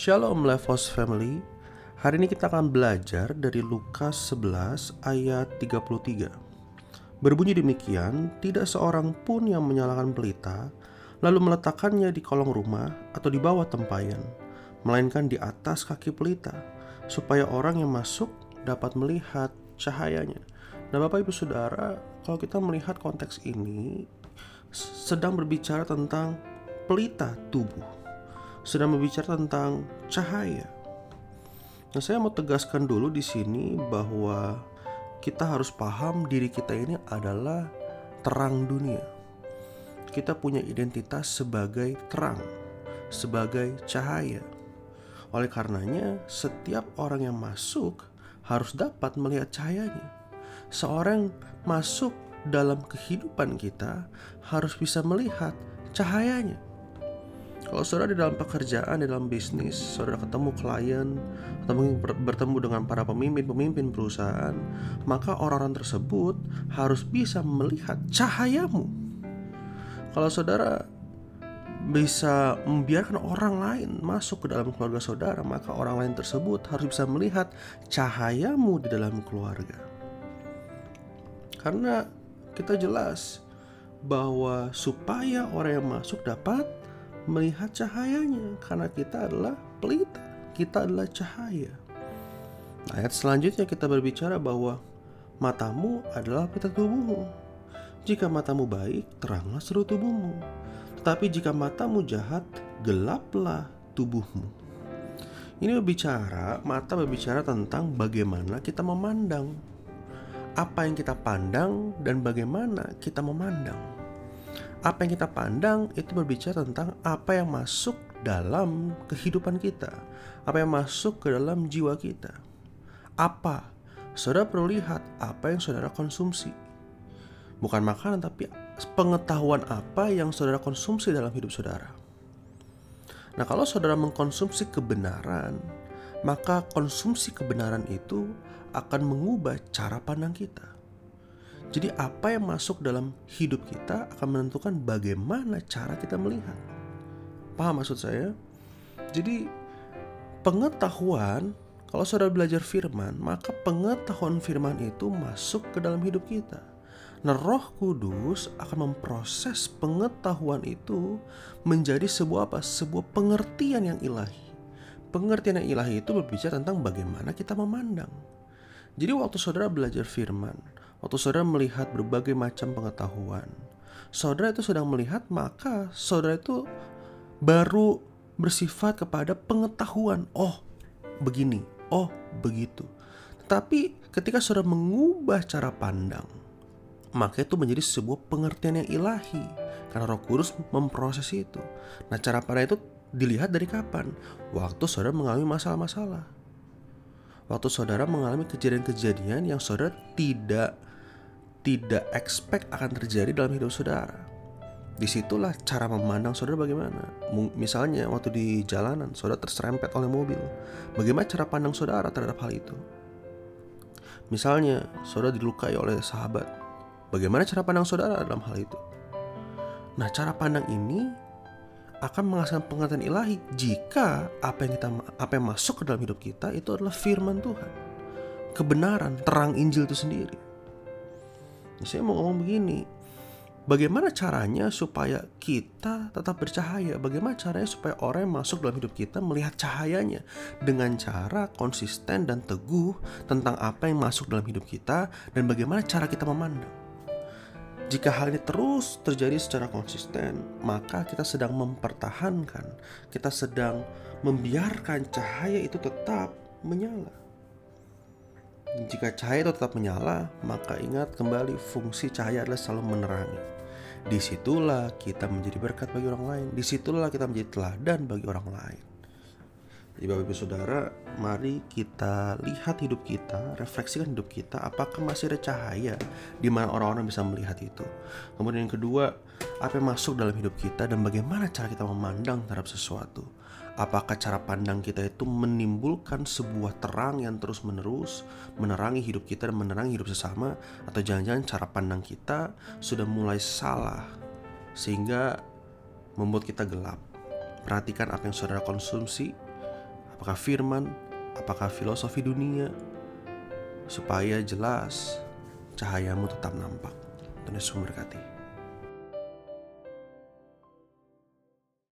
Shalom Levos Family. Hari ini kita akan belajar dari Lukas 11 ayat 33 Berbunyi demikian, tidak seorang pun yang menyalakan pelita Lalu meletakkannya di kolong rumah atau di bawah tempayan Melainkan di atas kaki pelita Supaya orang yang masuk dapat melihat cahayanya. Nah Bapak Ibu Saudara, kalau kita melihat konteks ini Sedang berbicara tentang pelita tubuh sedang berbicara tentang cahaya. Nah, saya mau tegaskan dulu di sini bahwa kita harus paham diri kita ini adalah terang dunia. Kita punya identitas sebagai terang, sebagai cahaya. Oleh karenanya, setiap orang yang masuk harus dapat melihat cahayanya. Seorang masuk dalam kehidupan kita harus bisa melihat cahayanya kalau saudara di dalam pekerjaan, di dalam bisnis, saudara ketemu klien, atau mungkin bertemu dengan para pemimpin-pemimpin perusahaan, maka orang-orang tersebut harus bisa melihat cahayamu. Kalau saudara bisa membiarkan orang lain masuk ke dalam keluarga saudara, maka orang lain tersebut harus bisa melihat cahayamu di dalam keluarga. Karena kita jelas bahwa supaya orang yang masuk dapat melihat cahayanya karena kita adalah pelita, kita adalah cahaya. Ayat selanjutnya kita berbicara bahwa matamu adalah pelita tubuhmu. Jika matamu baik, teranglah seluruh tubuhmu. Tetapi jika matamu jahat, gelaplah tubuhmu. Ini berbicara, mata berbicara tentang bagaimana kita memandang. Apa yang kita pandang dan bagaimana kita memandang apa yang kita pandang itu berbicara tentang apa yang masuk dalam kehidupan kita, apa yang masuk ke dalam jiwa kita. Apa? Saudara perlu lihat apa yang saudara konsumsi. Bukan makanan tapi pengetahuan apa yang saudara konsumsi dalam hidup saudara. Nah, kalau saudara mengkonsumsi kebenaran, maka konsumsi kebenaran itu akan mengubah cara pandang kita. Jadi apa yang masuk dalam hidup kita akan menentukan bagaimana cara kita melihat. Paham maksud saya? Jadi pengetahuan kalau saudara belajar firman, maka pengetahuan firman itu masuk ke dalam hidup kita. Nah, Roh Kudus akan memproses pengetahuan itu menjadi sebuah apa? Sebuah pengertian yang ilahi. Pengertian yang ilahi itu berbicara tentang bagaimana kita memandang. Jadi waktu saudara belajar firman, Waktu saudara melihat berbagai macam pengetahuan, saudara itu sedang melihat, maka saudara itu baru bersifat kepada pengetahuan. Oh, begini. Oh, begitu. Tetapi ketika saudara mengubah cara pandang, maka itu menjadi sebuah pengertian yang ilahi. Karena roh kudus memproses itu. Nah cara pandang itu dilihat dari kapan? Waktu saudara mengalami masalah-masalah. Waktu saudara mengalami kejadian-kejadian yang saudara tidak tidak expect akan terjadi dalam hidup saudara. Di situlah cara memandang saudara bagaimana. Misalnya waktu di jalanan saudara terserempet oleh mobil. Bagaimana cara pandang saudara terhadap hal itu? Misalnya saudara dilukai oleh sahabat. Bagaimana cara pandang saudara dalam hal itu? Nah cara pandang ini akan menghasilkan pengertian ilahi jika apa yang kita apa yang masuk ke dalam hidup kita itu adalah firman Tuhan. Kebenaran, terang Injil itu sendiri. Saya mau ngomong begini, bagaimana caranya supaya kita tetap bercahaya? Bagaimana caranya supaya orang yang masuk dalam hidup kita melihat cahayanya dengan cara konsisten dan teguh tentang apa yang masuk dalam hidup kita dan bagaimana cara kita memandang? Jika hal ini terus terjadi secara konsisten, maka kita sedang mempertahankan, kita sedang membiarkan cahaya itu tetap menyala. Jika cahaya itu tetap menyala, maka ingat kembali fungsi cahaya adalah selalu menerangi. Di situlah kita menjadi berkat bagi orang lain. Di situlah kita menjadi teladan bagi orang lain. Jadi Bapak Ibu Saudara, mari kita lihat hidup kita, refleksikan hidup kita, apakah masih ada cahaya di mana orang-orang bisa melihat itu. Kemudian yang kedua, apa yang masuk dalam hidup kita dan bagaimana cara kita memandang terhadap sesuatu. Apakah cara pandang kita itu menimbulkan sebuah terang yang terus-menerus menerangi hidup kita dan menerangi hidup sesama atau jangan-jangan cara pandang kita sudah mulai salah sehingga membuat kita gelap. Perhatikan apa yang saudara konsumsi apakah firman, apakah filosofi dunia, supaya jelas cahayamu tetap nampak. Tuhan Yesus memberkati.